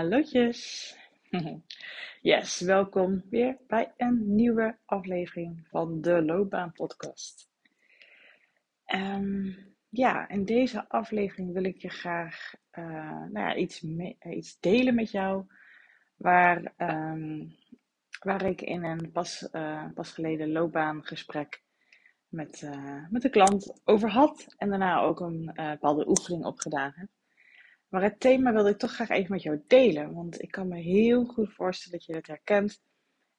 Hallootjes. Yes, welkom weer bij een nieuwe aflevering van de Loopbaan Podcast. Um, ja, in deze aflevering wil ik je graag uh, nou ja, iets, iets delen met jou. Waar, um, waar ik in een pas, uh, pas geleden loopbaangesprek met, uh, met de klant over had. En daarna ook een bepaalde oefening opgedaan heb. Maar het thema wilde ik toch graag even met jou delen. Want ik kan me heel goed voorstellen dat je het herkent.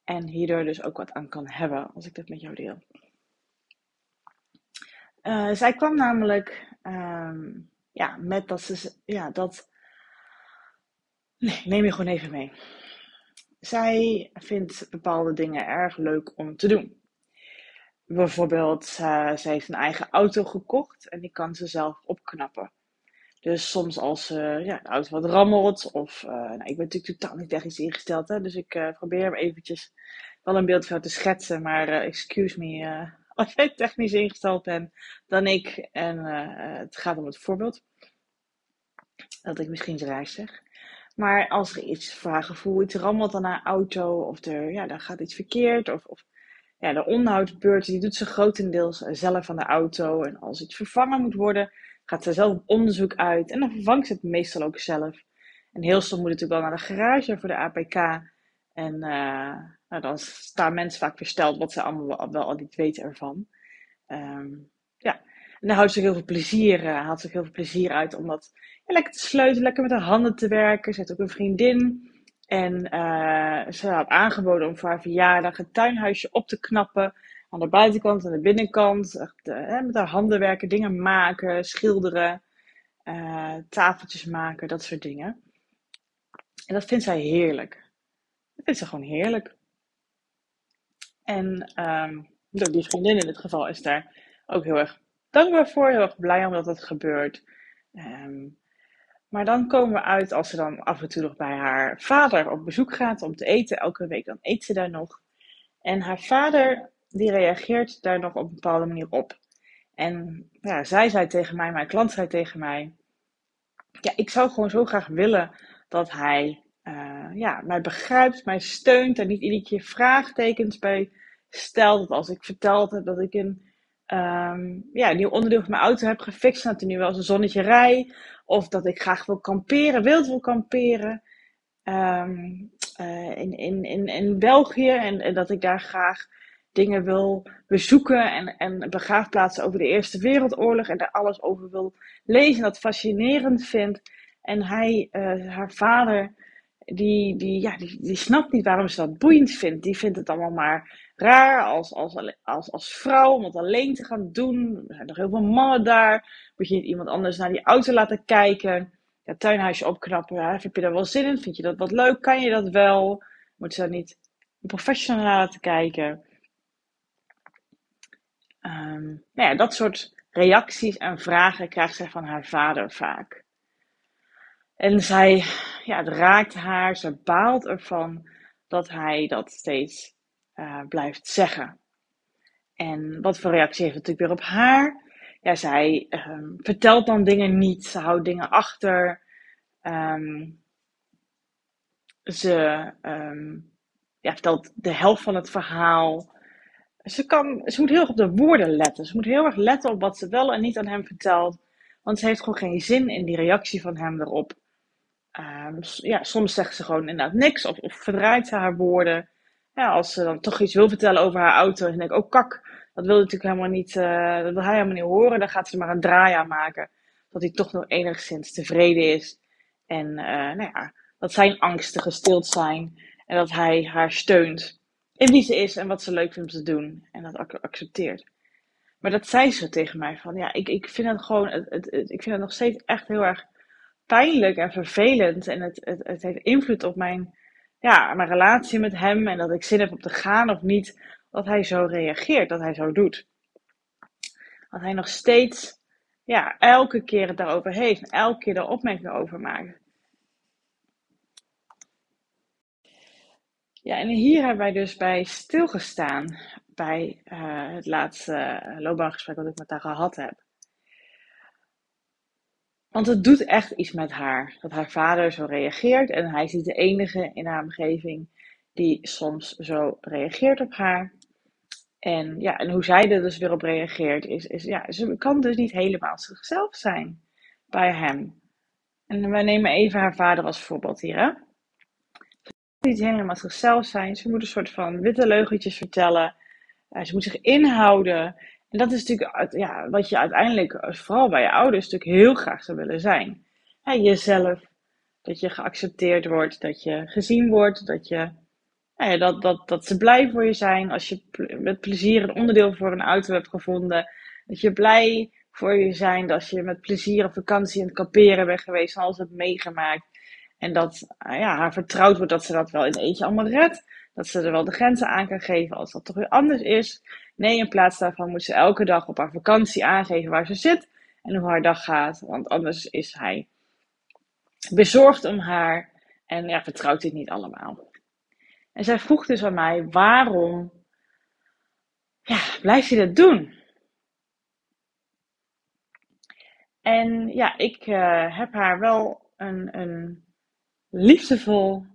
En hierdoor dus ook wat aan kan hebben als ik dat met jou deel. Uh, zij kwam namelijk um, ja, met dat ze. Ja, dat. Nee, neem je gewoon even mee. Zij vindt bepaalde dingen erg leuk om te doen. Bijvoorbeeld, uh, ze heeft een eigen auto gekocht en die kan ze zelf opknappen. Dus soms als uh, ja, de auto wat rammelt of uh, nou, ik ben natuurlijk totaal niet technisch ingesteld, hè, dus ik uh, probeer hem eventjes wel een beeld van te schetsen, maar excuse me als jij technisch ingesteld bent dan ik en het gaat om het voorbeeld dat ik misschien zo raar zeg. Maar als er iets vragen voel, iets rammelt aan haar auto of er, ja, daar gaat iets verkeerd of, of ja, de onderhoudsbeurt die doet ze grotendeels zelf aan de auto en als iets vervangen moet worden gaat ze zelf op onderzoek uit en dan vervangt ze het meestal ook zelf. En heel soms moet het natuurlijk wel naar de garage voor de APK. En uh, nou, dan staan mensen vaak versteld wat ze allemaal wel, al niet weten ervan. Um, ja, en daar houdt ze heel veel plezier, uh, haalt ze heel veel plezier uit om dat lekker te sleutelen, lekker met haar handen te werken. Ze heeft ook een vriendin. En uh, ze had aangeboden om voor haar verjaardag een tuinhuisje op te knappen aan de buitenkant en de binnenkant. Echt, uh, met haar handen werken, dingen maken, schilderen, uh, tafeltjes maken, dat soort dingen. En dat vindt zij heerlijk. Dat vindt ze gewoon heerlijk. En um, die vriendin in dit geval is daar ook heel erg dankbaar voor, heel erg blij omdat het gebeurt. Um, maar dan komen we uit als ze dan af en toe nog bij haar vader op bezoek gaat om te eten. Elke week dan eet ze daar nog. En haar vader die reageert daar nog op een bepaalde manier op. En ja, zij zei tegen mij, mijn klant zei tegen mij, ja, ik zou gewoon zo graag willen dat hij uh, ja, mij begrijpt, mij steunt en niet iedere keer vraagtekens bij stelt. Als ik verteld heb dat ik een, um, ja, nieuw onderdeel van mijn auto heb gefixt, dat er nu wel eens een zonnetje rij, of dat ik graag wil kamperen, wild wil kamperen. Um, uh, in, in, in, in België en, en dat ik daar graag dingen wil bezoeken en, en begraafplaatsen over de Eerste Wereldoorlog en daar alles over wil lezen, dat fascinerend vindt. En hij, uh, haar vader, die, die, ja, die, die snapt niet waarom ze dat boeiend vindt. Die vindt het allemaal maar raar als, als, als, als vrouw om het alleen te gaan doen. Er zijn nog heel veel mannen daar. Moet je niet iemand anders naar die auto laten kijken? Ja, tuinhuisje opknappen. Ja, heb je daar wel zin in? Vind je dat wat leuk? Kan je dat wel? Moet ze daar niet een professional laten kijken? Um, nou ja, dat soort reacties en vragen krijgt zij van haar vader vaak. En zij, ja, het raakt haar, ze baalt ervan dat hij dat steeds uh, blijft zeggen. En wat voor reactie heeft het natuurlijk weer op haar? Ja, zij um, vertelt dan dingen niet, ze houdt dingen achter. Um, ze ja, vertelt de helft van het verhaal ze, kan, ze moet heel erg op de woorden letten. Ze moet heel erg letten op wat ze wel en niet aan hem vertelt. Want ze heeft gewoon geen zin in die reactie van hem erop. Um, ja, soms zegt ze gewoon inderdaad niks of, of verdraait ze haar woorden. Ja, als ze dan toch iets wil vertellen over haar auto, en denk ik, oh kak, dat wil, natuurlijk helemaal niet, uh, dat wil hij helemaal niet horen. Dan gaat ze maar een draai aan maken. Dat hij toch nog enigszins tevreden is. En uh, nou ja, dat zijn angsten gestild zijn. En dat hij haar steunt in wie ze is en wat ze leuk vindt om te doen. En dat accepteert. Maar dat zei ze tegen mij van, ja, ik, ik vind het gewoon, het, ik vind het nog steeds echt heel erg pijnlijk en vervelend. En het, het, het heeft invloed op mijn, ja, mijn relatie met hem. En dat ik zin heb om te gaan of niet. Dat hij zo reageert, dat hij zo doet. Dat hij nog steeds, ja, elke keer het daarover heeft. En elke keer er opmerkingen over maakt. Ja, en hier hebben wij dus bij stilgestaan bij uh, het laatste loopbaangesprek wat ik met haar gehad heb. Want het doet echt iets met haar. Dat haar vader zo reageert. En hij is niet de enige in haar omgeving die soms zo reageert op haar. En, ja, en hoe zij er dus weer op reageert, is, is ja, ze kan dus niet helemaal zichzelf zijn bij hem. En we nemen even haar vader als voorbeeld hier. Hè? Niet helemaal zichzelf zijn. Ze moet een soort van witte leugentjes vertellen. Uh, ze moet zich inhouden. En dat is natuurlijk ja, wat je uiteindelijk, vooral bij je ouders, natuurlijk heel graag zou willen zijn. jezelf. Dat je geaccepteerd wordt, dat je gezien wordt, dat je dat, dat, dat ze blij voor je zijn als je met plezier een onderdeel voor een auto hebt gevonden. Dat je blij voor je zijn dat je met plezier op vakantie en het kamperen bent geweest en alles hebt meegemaakt. En dat uh, ja, haar vertrouwd wordt dat ze dat wel in eentje allemaal redt. Dat ze er wel de grenzen aan kan geven als dat toch weer anders is. Nee, in plaats daarvan moet ze elke dag op haar vakantie aangeven waar ze zit en hoe haar dag gaat. Want anders is hij bezorgd om haar en ja, vertrouwt dit niet allemaal. En zij vroeg dus aan mij, waarom ja, blijf je dat doen? En ja, ik uh, heb haar wel een, een liefdevol,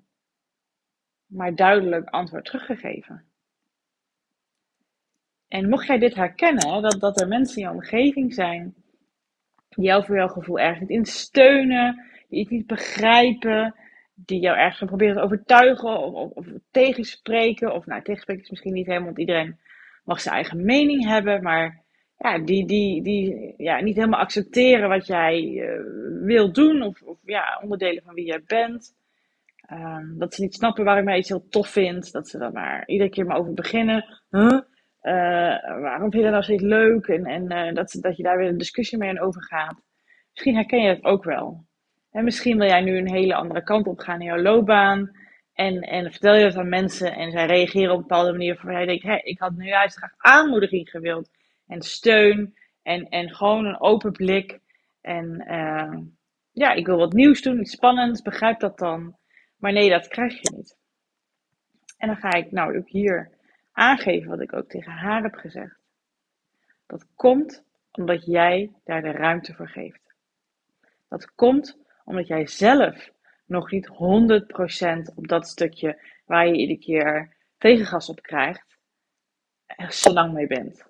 maar duidelijk antwoord teruggegeven. En mocht jij dit herkennen, dat, dat er mensen in je omgeving zijn die jou voor jouw gevoel ergens niet in steunen, die het niet begrijpen, die jou ergens proberen te overtuigen of, of, of, tegenspreken. Of nou, tegenspreken is misschien niet helemaal, want iedereen mag zijn eigen mening hebben. Maar ja, die, die, die ja, niet helemaal accepteren wat jij uh, wil doen. Of, of ja, onderdelen van wie jij bent. Um, dat ze niet snappen waarom jij iets heel tof vindt. Dat ze er maar iedere keer maar over beginnen. Uh, waarom vind je dat nou leuk? En, en uh, dat, dat je daar weer een discussie mee over gaat. Misschien herken je dat ook wel. En misschien wil jij nu een hele andere kant op gaan in jouw loopbaan. En, en vertel je dat aan mensen en zij reageren op een bepaalde manier waarvan jij denkt, hé, ik had nu juist graag aanmoediging gewild. En steun en, en gewoon een open blik. En uh, ja, ik wil wat nieuws doen, iets spannends, begrijp dat dan. Maar nee, dat krijg je niet. En dan ga ik nou ook hier aangeven wat ik ook tegen haar heb gezegd. Dat komt omdat jij daar de ruimte voor geeft. Dat komt omdat jij zelf nog niet 100% op dat stukje waar je iedere keer tegengas op krijgt, er zo lang mee bent.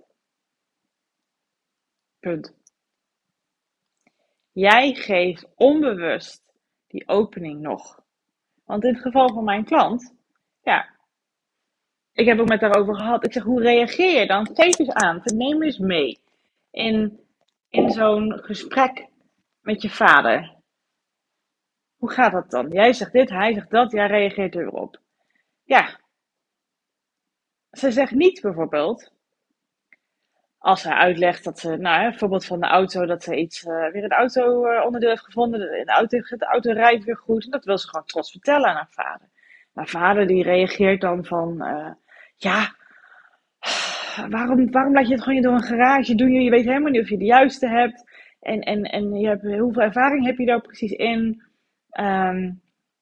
Jij geeft onbewust die opening nog. Want in het geval van mijn klant, ja, ik heb ook met haar over gehad. Ik zeg, hoe reageer je dan? Geef eens aan, neem eens mee in, in zo'n gesprek met je vader. Hoe gaat dat dan? Jij zegt dit, hij zegt dat, jij reageert erop. Ja. Ze zegt niet bijvoorbeeld, als hij uitlegt dat ze, nou, hè, bijvoorbeeld van de auto, dat ze iets, uh, weer een auto-onderdeel heeft gevonden. De, auto, de auto rijdt weer goed. En dat wil ze gewoon trots vertellen aan haar vader. Mijn vader die reageert dan van, ja, waarom, waarom laat je het gewoon door een garage doen? Je weet helemaal niet of je de juiste hebt. En, en, en je hebt, hoeveel ervaring heb je daar precies in? Um,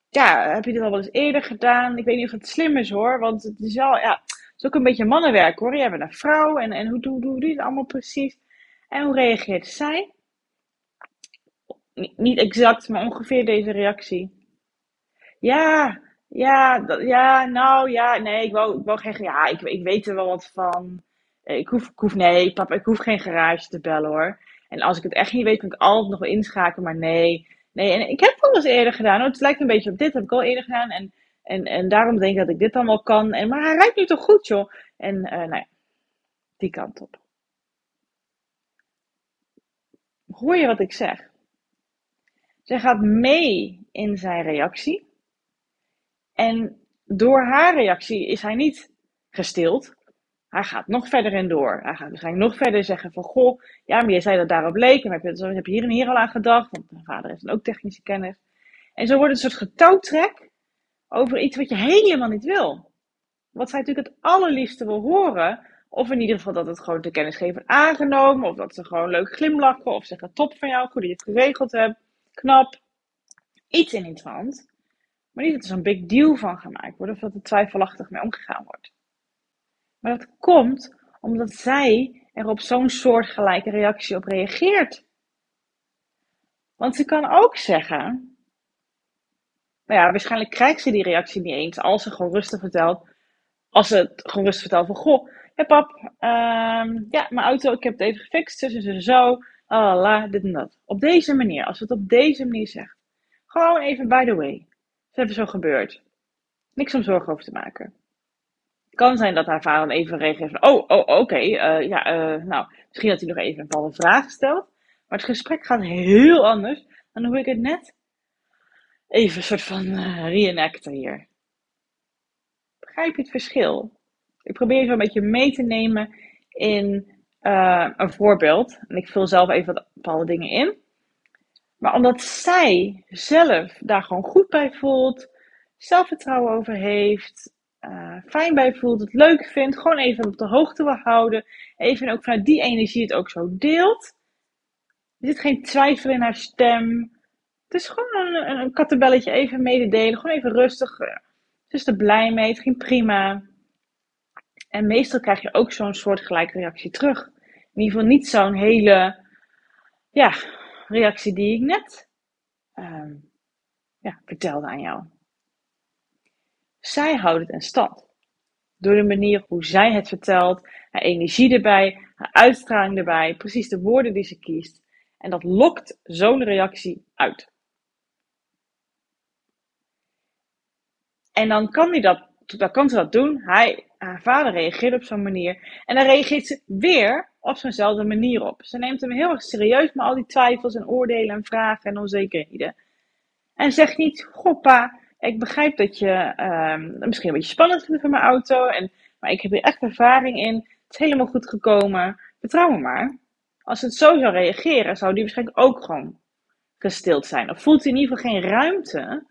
ja, heb je dit al wel eens eerder gedaan? Ik weet niet of het slim is hoor, want het is wel, ja, is ook een beetje mannenwerk hoor. Je bent een vrouw en, en hoe, doe je het allemaal precies? En hoe reageert zij? Niet exact, maar ongeveer deze reactie. Ja, ja, dat, ja, nou ja, nee, ik wou, ik wou geen, ja, ik, ik weet er wel wat van. Ik hoef, ik hoef, nee, papa, ik hoef geen garage te bellen hoor. En als ik het echt niet weet, kan ik altijd nog inschakelen, maar nee, Nee, en ik heb het al eens eerder gedaan. Het lijkt een beetje op dit, heb ik al eerder gedaan. En, en, en daarom denk ik dat ik dit wel kan. En, maar hij rijdt nu toch goed, joh. En uh, nou ja, die kant op. Hoor je wat ik zeg? Zij gaat mee in zijn reactie. En door haar reactie is hij niet gestild. Hij gaat nog verder in door. Hij gaat waarschijnlijk nog verder zeggen van, goh, ja, maar je zei dat daarop leek. En heb je, heb je hier en hier al aan gedacht. Want mijn vader heeft dan ook technische kennis. En zo wordt het een soort getouwtrek over iets wat je helemaal niet wil. Wat zij natuurlijk het allerliefste wil horen. Of in ieder geval dat het gewoon de kennisgever aangenomen. Of dat ze gewoon leuk glimlachen. Of zeggen top van jou, goed dat je het geregeld hebt. Knap. Iets in die trant. Maar niet dat er zo'n big deal van gemaakt wordt. Of dat er twijfelachtig mee omgegaan wordt. Maar dat komt omdat zij er op zo'n soortgelijke reactie op reageert. Want ze kan ook zeggen, nou ja, waarschijnlijk krijgt ze die reactie niet eens als ze gewoon rustig vertelt, als ze het gewoon rustig vertelt van, goh, hé pap, ehm, ja, mijn auto, ik heb het even gefixt, dus en zo, la, dit en dat. Op deze manier, als ze het op deze manier zegt. Gewoon even, by the way, het even zo gebeurd. Niks om zorgen over te maken. Het kan zijn dat haar vader even reageert van, oh, oh oké, eh, ja, uh, nou, misschien dat hij nog even een bepaalde vraag stelt. Maar het gesprek gaat heel anders dan hoe ik het net even een soort van uh, reenacten hier. Begrijp je het verschil? Ik probeer zo een beetje mee te nemen in een voorbeeld. En ik vul zelf even bepaalde dingen in. Maar omdat zij zelf daar gewoon goed bij voelt, zelfvertrouwen over heeft, uh, fijn bij voelt, het leuk vindt, gewoon even op de hoogte wil houden. Even ook vanuit die energie het ook zo deelt. Er zit geen twijfel in haar stem. Het is gewoon een, een, kattenbelletje even mededelen. Gewoon even rustig. Ze is er blij mee. Het ging prima. En meestal krijg je ook zo'n soort gelijke reactie terug. In ieder geval niet zo'n hele ja, reactie die ik net um, ja, vertelde aan jou. Zij houdt het in stand. Door de manier hoe zij het vertelt, haar energie erbij, haar uitstraling erbij, precies de woorden die ze kiest. En dat lokt zo'n reactie uit. En dan kan, hij dat, dan kan ze dat doen. Hij, haar vader reageert op zo'n manier. En dan reageert ze weer op zo'nzelfde manier op. Ze neemt hem heel erg serieus met al die twijfels en oordelen en vragen en onzekerheden. En zegt niet, goh pa, ik begrijp dat je um, misschien een beetje spannend vindt van mijn auto. En, maar ik heb hier echt ervaring in. Het is helemaal goed gekomen. Vertrouw me maar. Als het zo zou reageren, zou die waarschijnlijk ook gewoon gestild zijn. Of voelt hij in ieder geval geen ruimte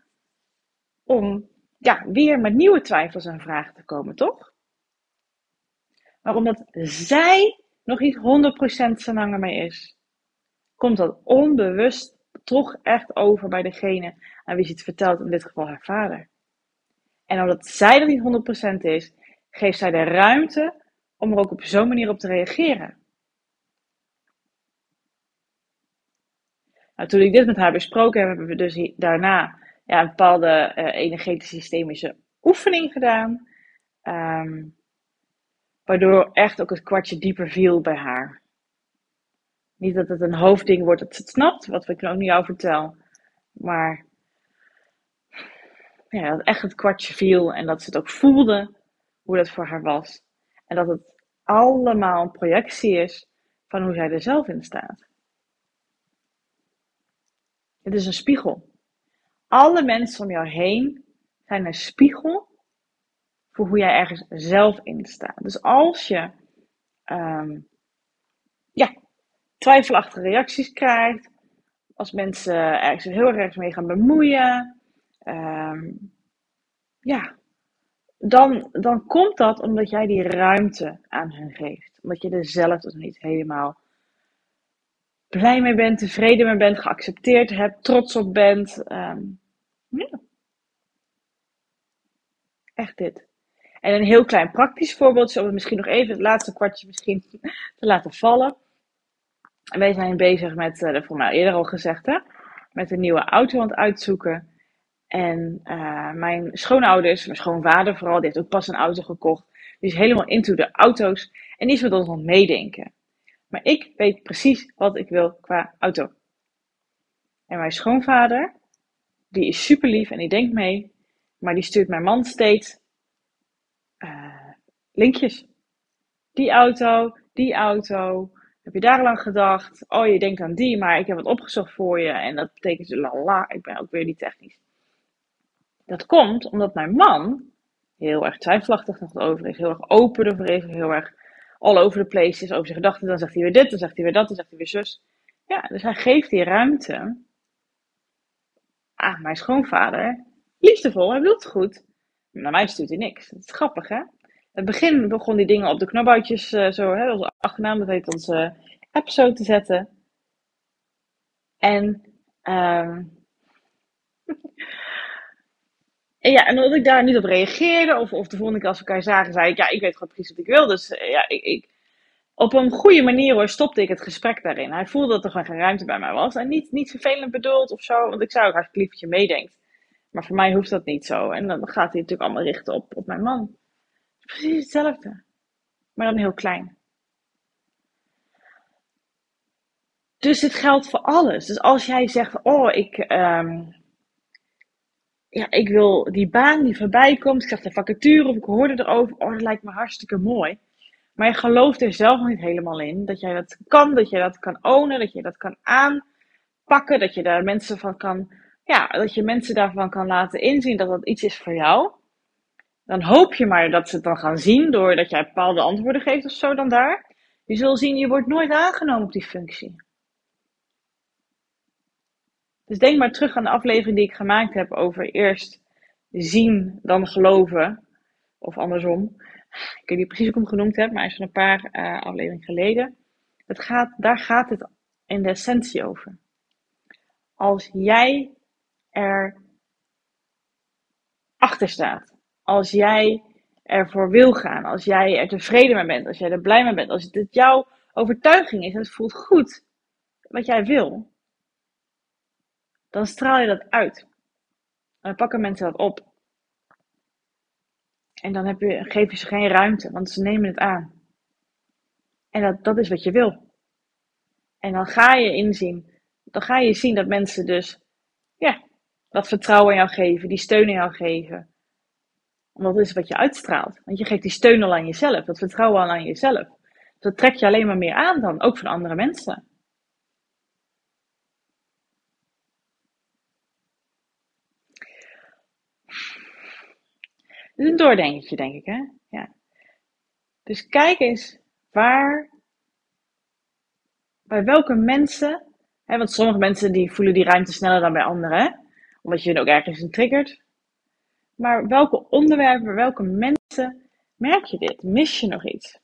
om ja, weer met nieuwe twijfels en vragen te komen, toch? Maar omdat zij nog niet 100% zijn mee is, komt dat onbewust toch echt over bij degene aan wie ze het vertelt, in dit geval haar vader. En omdat zij er niet 100% is, geeft zij de ruimte om er ook op zo'n manier op te reageren. Nou, toen ik dit met haar besproken heb, hebben we dus daarna ja, een bepaalde uh, energetische systemische oefening gedaan. Um, waardoor echt ook het kwartje dieper viel bij haar. Niet dat het een hoofdding wordt dat ze het snapt, wat ik ook niet jou vertel. Maar ja, dat echt het kwartje viel en dat ze het ook voelde hoe dat voor haar was. En dat het allemaal een projectie is van hoe zij er zelf in staat. Het is een spiegel. Alle mensen om jou heen zijn een spiegel voor hoe jij ergens zelf in staat. Dus als je um, ja, twijfelachtige reacties krijgt, als mensen ergens heel erg mee gaan bemoeien, um, ja, dan, dan komt dat omdat jij die ruimte aan hen geeft. Omdat je er zelf dus niet helemaal blij mee bent, tevreden mee bent, geaccepteerd hebt, trots op bent. Um, ja. Echt dit. En een heel klein praktisch voorbeeld, om het misschien nog even het laatste kwartje misschien te laten vallen. Wij zijn bezig met, uh, dat voor mij eerder al gezegd, hè, met een nieuwe auto aan het uitzoeken. En uh, mijn schoonouders, mijn schoonvader vooral, die heeft ook pas een auto gekocht. Die is helemaal into de auto's en die is met ons aan meedenken. Maar ik weet precies wat ik wil qua auto. En mijn schoonvader, die is super lief en die denkt mee. Maar die stuurt mijn man steeds uh, linkjes. Die auto, die auto. Heb je daar lang gedacht? Oh, je denkt aan die, maar ik heb het opgezocht voor je. En dat betekent la la. Ik ben ook weer niet technisch. Dat komt omdat mijn man heel erg twijfelachtig nog over is. Heel erg open is. Heel erg all over the place is over zijn gedachten. Dan zegt hij weer dit, dan zegt hij weer dat, dan zegt hij weer zus. Ja, dus hij geeft die ruimte aan mijn schoonvader. Liefdevol, hij bedoelt het goed. Naar mij stuurt hij niks. Dat is grappig, hè? In het begin begon die dingen op de knopboutjes uh, zo, hè, onze achternaam, dat heet onze app zo te zetten. En, um, en ja, en omdat ik daar niet op reageerde, of, of de volgende keer als we elkaar zagen, zei ik, ja, ik weet gewoon precies wat ik wil. Dus uh, ja, ik, ik op een goede manier hoor, stopte ik het gesprek daarin. Hij voelde dat er gewoon geen ruimte bij mij was. En niet, niet vervelend bedoeld of zo, want ik zou ook hartstikke lief dat je meedenkt. Maar voor mij hoeft dat niet zo. En dan gaat hij natuurlijk allemaal richten op, op mijn man. Precies hetzelfde. Maar dan heel klein. Dus het geldt voor alles. Dus als jij zegt, oh, ik, ehm, ja, ik wil die baan die voorbij komt. Ik zag de vacature of ik hoorde erover. Oh, dat lijkt me hartstikke mooi. Maar je gelooft er zelf niet helemaal in. Dat jij dat kan, dat je dat kan ownen, dat je dat kan aanpakken. Dat je daar mensen van kan, ja, dat je mensen daarvan kan laten inzien dat dat iets is voor jou. Dan hoop je maar dat ze het dan gaan zien doordat jij bepaalde antwoorden geeft of zo dan daar. Je zult zien, je wordt nooit aangenomen op die functie. Dus denk maar terug aan de aflevering die ik gemaakt heb over eerst zien, dan geloven. Of andersom. Ik weet niet precies hoe ik hem genoemd heb, maar hij is van een paar uh, afleveringen geleden. Het gaat, daar gaat het in de essentie over. Als jij er achter staat, als jij ervoor wil gaan, als jij er tevreden mee bent, als jij er blij mee bent, als het jouw overtuiging is en het voelt goed wat jij wil, dan straal je dat uit. En dan pakken mensen dat op. En dan heb je, geef je ze geen ruimte, want ze nemen het aan. En dat, dat is wat je wil. En dan ga je inzien, dan ga je zien dat mensen dus, ja, dat vertrouwen in jou geven, die steun in jou geven. Want dat is wat je uitstraalt. Want je geeft die steun al aan jezelf, dat vertrouwen al aan jezelf. Dat trek je alleen maar meer aan dan, ook van andere mensen. Is een doordenketje, denk ik, hè? Ja. Dus kijk eens waar, bij welke mensen, hè, want sommige mensen die voelen die ruimte sneller dan bij anderen, omdat je er ook ergens in triggert. Maar welke onderwerpen, welke mensen merk je dit? Mis je nog iets?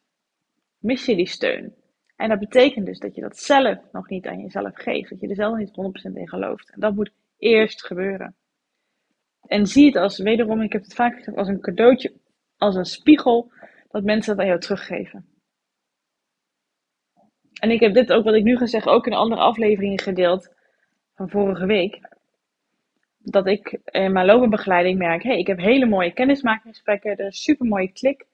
Mis je die steun? En dat betekent dus dat je dat zelf nog niet aan jezelf geeft. Dat je er zelf niet 100% in gelooft. En dat moet eerst gebeuren. En zie het als, wederom, ik heb het vaak gezegd, als een cadeautje, als een spiegel, dat mensen dat aan jou teruggeven. En ik heb dit ook, wat ik nu ga zeggen, ook in andere afleveringen gedeeld van vorige week. Dat ik in mijn loopbaanbegeleiding merk, hey, ik heb hele mooie kennismakingsgesprekken, er is super mooie klik.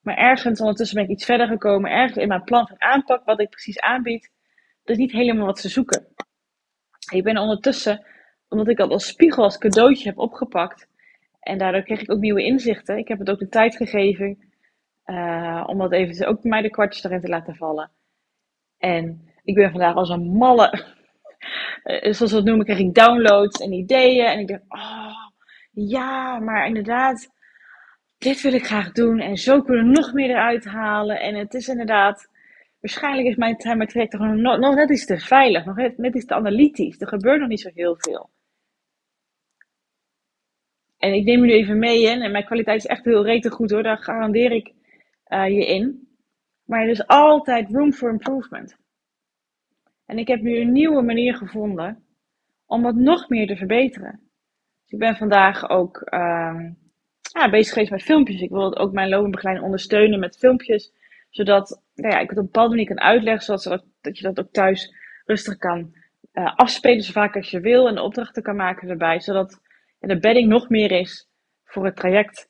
Maar ergens ondertussen ben ik iets verder gekomen, ergens in mijn plan van aanpak, wat ik precies aanbied, dat is niet helemaal wat ze zoeken. Ik ben ondertussen omdat ik dat als spiegel, als cadeautje heb opgepakt. En daardoor kreeg ik ook nieuwe inzichten. Ik heb het ook de tijd gegeven uh, om dat even ook bij mij de kwartjes erin te laten vallen. En ik ben vandaag als een malle, eh, zoals we het noemen, kreeg ik downloads en ideeën. En ik dacht, oh ja, maar inderdaad, dit wil ik graag doen. En zo kunnen we nog meer eruit halen. En het is inderdaad, waarschijnlijk is mijn, mijn traject nog, nog net iets te veilig, nog net iets te analytisch. Er gebeurt nog niet zo heel veel. En ik neem jullie even mee in. En mijn kwaliteit is echt heel rete goed hoor. Daar garandeer ik uh, je in. Maar er is altijd room for improvement. En ik heb nu een nieuwe manier gevonden om dat nog meer te verbeteren. Dus ik ben vandaag ook ja, bezig geweest met filmpjes. Ik wil ook mijn loopbaanbegeleiding ondersteunen met filmpjes. Zodat nou ja, ik het op een bepaalde manier kan uitleggen. Zodat dat je dat ook thuis rustig kan uh, afspelen zo vaak als je wil. En opdrachten kan maken erbij. Zodat en de bedding nog meer is voor het traject.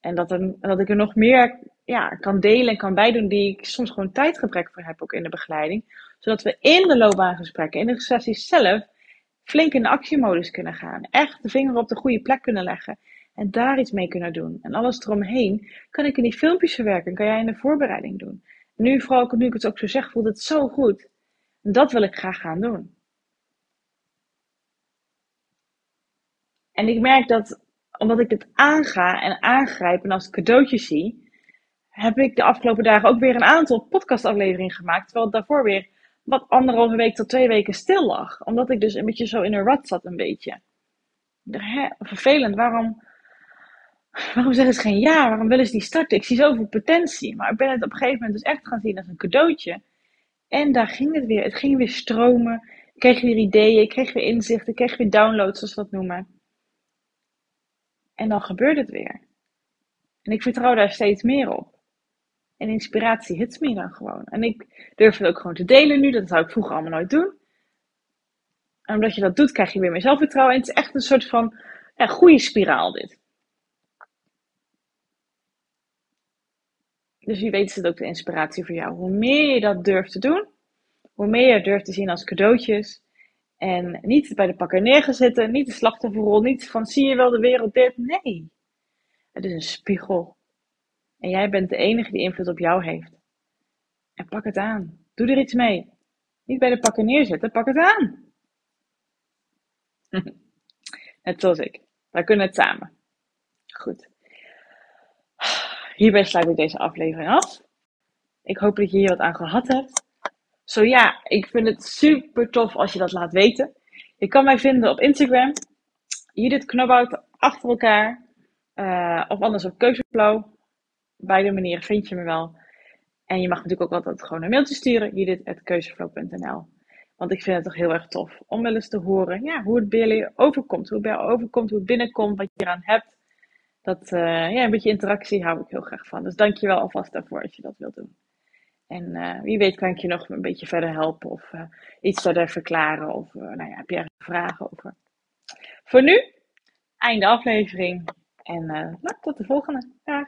En dat, er, dat ik er nog meer ja, kan delen en kan bijdoen die ik soms gewoon tijdgebrek voor heb, ook in de begeleiding. Zodat we in de loopbaangesprekken, in de sessies zelf, flink in de actiemodus kunnen gaan. Echt de vinger op de goede plek kunnen leggen. En daar iets mee kunnen doen. En alles eromheen kan ik in die filmpjes verwerken. Kan jij in de voorbereiding doen. nu, vooral nu ik het ook zo zeg, voelt het zo goed. En dat wil ik graag gaan doen. En ik merk dat, omdat ik het aanga en aangrijp en als cadeautje zie, heb ik de afgelopen dagen ook weer een aantal podcastafleveringen gemaakt. Terwijl het daarvoor weer wat anderhalve week tot twee weken stil lag. Omdat ik dus een beetje zo in een rut zat, een beetje. Vervelend, waarom, waarom zeggen ze geen ja? Waarom willen ze die starten? Ik zie zoveel potentie. Maar ik ben het op een gegeven moment dus echt gaan zien als een cadeautje. En daar ging het weer. Het ging weer stromen. Ik kreeg weer ideeën, ik kreeg weer inzichten, ik kreeg weer downloads, zoals we dat noemen. En dan gebeurt het weer. En ik vertrouw daar steeds meer op. En inspiratie hits me dan gewoon. En ik durf het ook gewoon te delen nu. Dat zou ik vroeger allemaal nooit doen. En omdat je dat doet, krijg je weer meer zelfvertrouwen. En het is echt een soort van ja, goede spiraal dit. Dus wie weet is het ook de inspiratie voor jou. Hoe meer je dat durft te doen, hoe meer je durft te zien als cadeautjes. En niet bij de pakker neergezeten, niet de slachtofferrol, niet van zie je wel de wereld dit. Nee, het is een spiegel. En jij bent de enige die invloed op jou heeft. En pak het aan. Doe er iets mee. Niet bij de pakken neerzetten, pak het aan. Net zoals ik. Wij kunnen het samen. Goed. Hierbij sluit ik deze aflevering af. Ik hoop dat je hier wat aan gehad hebt. Zo ja, ik vind het super tof als je dat laat weten. Je kan mij vinden op Instagram. Judith Knobhout achter elkaar. Uh, of anders op Keuzeflow. Beide manieren vind je me wel. En je mag natuurlijk ook altijd gewoon een mailtje sturen. Judith.keuzeflow.nl Want ik vind het toch heel erg tof om wel eens te horen ja, hoe het bij jullie overkomt. Hoe het bij jou overkomt, hoe het binnenkomt, wat je eraan hebt. Dat, uh, ja, een beetje interactie hou ik heel graag van. Dus dank je wel alvast daarvoor als je dat wilt doen. En uh, wie weet kan ik je nog een beetje verder helpen of uh, iets verder verklaren. Of nou ja, heb je ergens vragen over. Voor nu, einde aflevering. En tot de volgende. Dag.